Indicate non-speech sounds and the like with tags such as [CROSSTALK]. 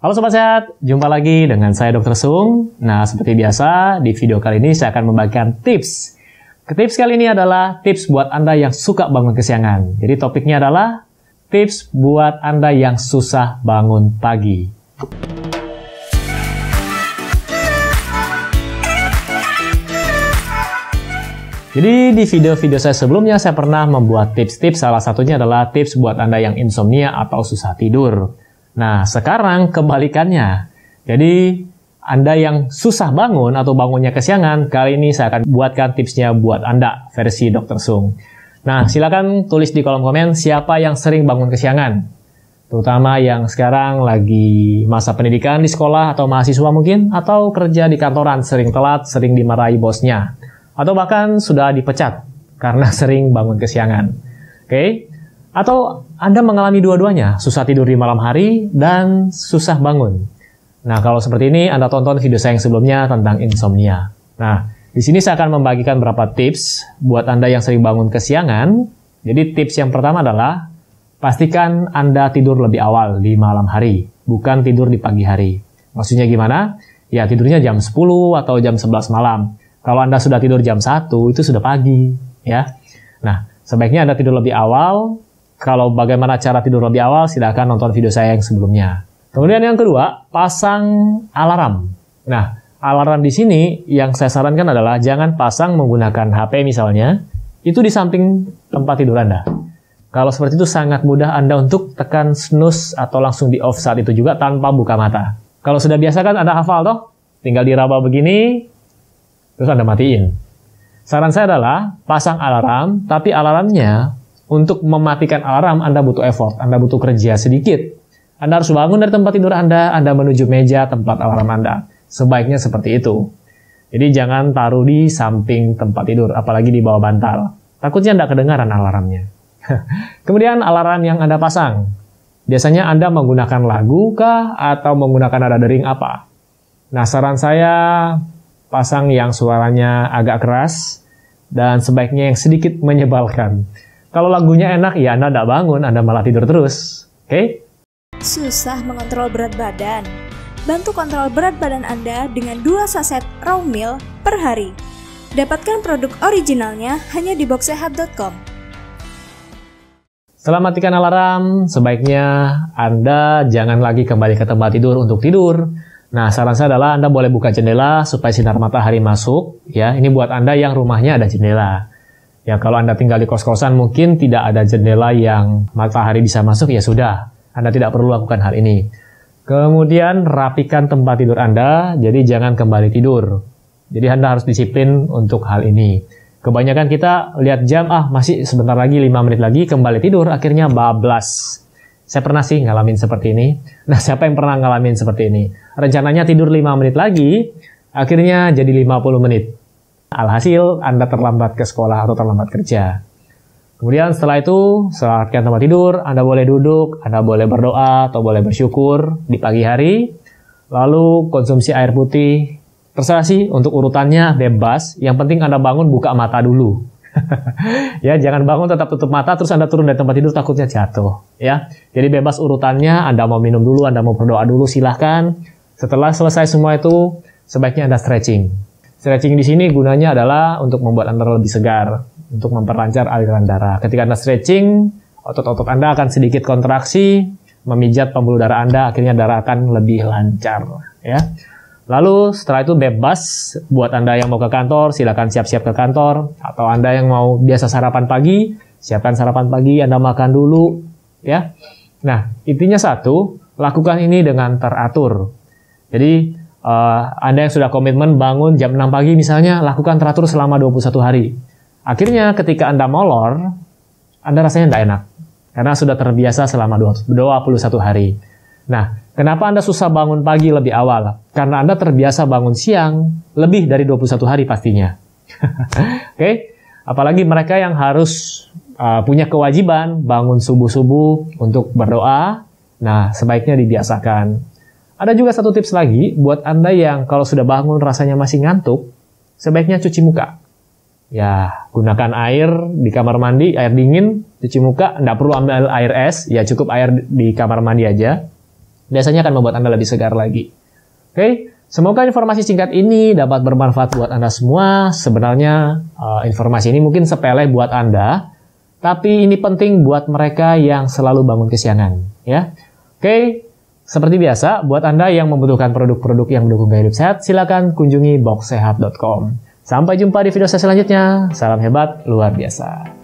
Halo Sobat Sehat, jumpa lagi dengan saya Dr. Sung. Nah, seperti biasa, di video kali ini saya akan membagikan tips. Tips kali ini adalah tips buat Anda yang suka bangun kesiangan. Jadi topiknya adalah tips buat Anda yang susah bangun pagi. Jadi di video-video saya sebelumnya saya pernah membuat tips-tips, salah satunya adalah tips buat Anda yang insomnia atau susah tidur. Nah, sekarang kebalikannya. Jadi, Anda yang susah bangun atau bangunnya kesiangan, kali ini saya akan buatkan tipsnya buat Anda versi Dr. Sung. Nah, silakan tulis di kolom komen siapa yang sering bangun kesiangan. Terutama yang sekarang lagi masa pendidikan di sekolah atau mahasiswa mungkin, atau kerja di kantoran sering telat, sering dimarahi bosnya. Atau bahkan sudah dipecat karena [LAUGHS] sering bangun kesiangan. Oke, okay? Atau Anda mengalami dua-duanya, susah tidur di malam hari dan susah bangun. Nah, kalau seperti ini Anda tonton video saya yang sebelumnya tentang insomnia. Nah, di sini saya akan membagikan beberapa tips buat Anda yang sering bangun kesiangan. Jadi tips yang pertama adalah pastikan Anda tidur lebih awal di malam hari, bukan tidur di pagi hari. Maksudnya gimana? Ya tidurnya jam 10 atau jam 11 malam. Kalau Anda sudah tidur jam 1, itu sudah pagi, ya. Nah, sebaiknya Anda tidur lebih awal kalau bagaimana cara tidur lebih awal, silahkan nonton video saya yang sebelumnya. Kemudian yang kedua, pasang alarm. Nah, alarm di sini yang saya sarankan adalah jangan pasang menggunakan HP misalnya, itu di samping tempat tidur Anda. Kalau seperti itu sangat mudah Anda untuk tekan snooze atau langsung di off saat itu juga tanpa buka mata. Kalau sudah biasa kan Anda hafal toh, tinggal diraba begini, terus Anda matiin. Saran saya adalah pasang alarm, tapi alarmnya untuk mematikan alarm Anda butuh effort, Anda butuh kerja sedikit. Anda harus bangun dari tempat tidur Anda, Anda menuju meja tempat alarm Anda. Sebaiknya seperti itu. Jadi jangan taruh di samping tempat tidur, apalagi di bawah bantal. Takutnya Anda kedengaran alarmnya. [LAUGHS] Kemudian alarm yang Anda pasang. Biasanya Anda menggunakan lagu kah atau menggunakan nada dering apa? Nah, saran saya pasang yang suaranya agak keras dan sebaiknya yang sedikit menyebalkan. Kalau lagunya enak, ya Anda tidak bangun, Anda malah tidur terus. Oke? Okay? Susah mengontrol berat badan? Bantu kontrol berat badan Anda dengan 2 saset raw meal per hari. Dapatkan produk originalnya hanya di boxsehat.com. Setelah matikan alarm, sebaiknya Anda jangan lagi kembali ke tempat tidur untuk tidur. Nah, saran saya adalah Anda boleh buka jendela supaya sinar matahari masuk. Ya, ini buat Anda yang rumahnya ada jendela. Ya kalau Anda tinggal di kos-kosan mungkin tidak ada jendela yang matahari bisa masuk ya sudah. Anda tidak perlu lakukan hal ini. Kemudian rapikan tempat tidur Anda, jadi jangan kembali tidur. Jadi Anda harus disiplin untuk hal ini. Kebanyakan kita lihat jam, ah masih sebentar lagi 5 menit lagi kembali tidur, akhirnya bablas. Saya pernah sih ngalamin seperti ini. [LAUGHS] Nah, siapa yang pernah ngalamin seperti ini? Rencananya tidur 5 menit lagi, akhirnya jadi 50 menit. Alhasil, Anda terlambat ke sekolah atau terlambat kerja. Kemudian setelah itu, setelah tempat tidur, Anda boleh duduk, Anda boleh berdoa atau boleh bersyukur di pagi hari. Lalu konsumsi air putih. Terserah sih untuk urutannya bebas. Yang penting Anda bangun buka mata dulu. [LAUGHS] ya, jangan bangun tetap tutup mata terus Anda turun dari tempat tidur takutnya jatuh, ya. Jadi bebas urutannya, Anda mau minum dulu, Anda mau berdoa dulu silahkan. Setelah selesai semua itu, sebaiknya Anda stretching. Stretching di sini gunanya adalah untuk membuat Anda lebih segar, untuk memperlancar aliran darah. Ketika Anda stretching, otot-otot Anda akan sedikit kontraksi, memijat pembuluh darah Anda, akhirnya darah akan lebih lancar. Ya. Lalu setelah itu bebas buat Anda yang mau ke kantor, silakan siap-siap ke kantor. Atau Anda yang mau biasa sarapan pagi, siapkan sarapan pagi, Anda makan dulu. ya. Nah, intinya satu, lakukan ini dengan teratur. Jadi uh, Anda yang sudah komitmen bangun jam 6 pagi misalnya, lakukan teratur selama 21 hari. Akhirnya ketika Anda molor, Anda rasanya tidak enak. Karena sudah terbiasa selama 21 hari. Nah, kenapa Anda susah bangun pagi lebih awal? Karena Anda terbiasa bangun siang lebih dari 21 hari pastinya. [LAUGHS] Oke, okay? apalagi mereka yang harus uh, punya kewajiban bangun subuh-subuh untuk berdoa. Nah, sebaiknya dibiasakan. Ada juga satu tips lagi buat Anda yang kalau sudah bangun rasanya masih ngantuk, sebaiknya cuci muka. Ya, gunakan air di kamar mandi, air dingin, cuci muka, nggak perlu ambil air es, ya cukup air di kamar mandi aja. biasanya akan membuat Anda lebih segar lagi. Oke, semoga informasi singkat ini dapat bermanfaat buat Anda semua. Sebenarnya uh, informasi ini mungkin sepele buat Anda, tapi ini penting buat mereka yang selalu bangun kesiangan, ya. Oke, seperti biasa, buat Anda yang membutuhkan produk-produk yang mendukung gaya hidup sehat, silakan kunjungi boxsehat.com. Sampai jumpa di video saya selanjutnya. Salam hebat, luar biasa.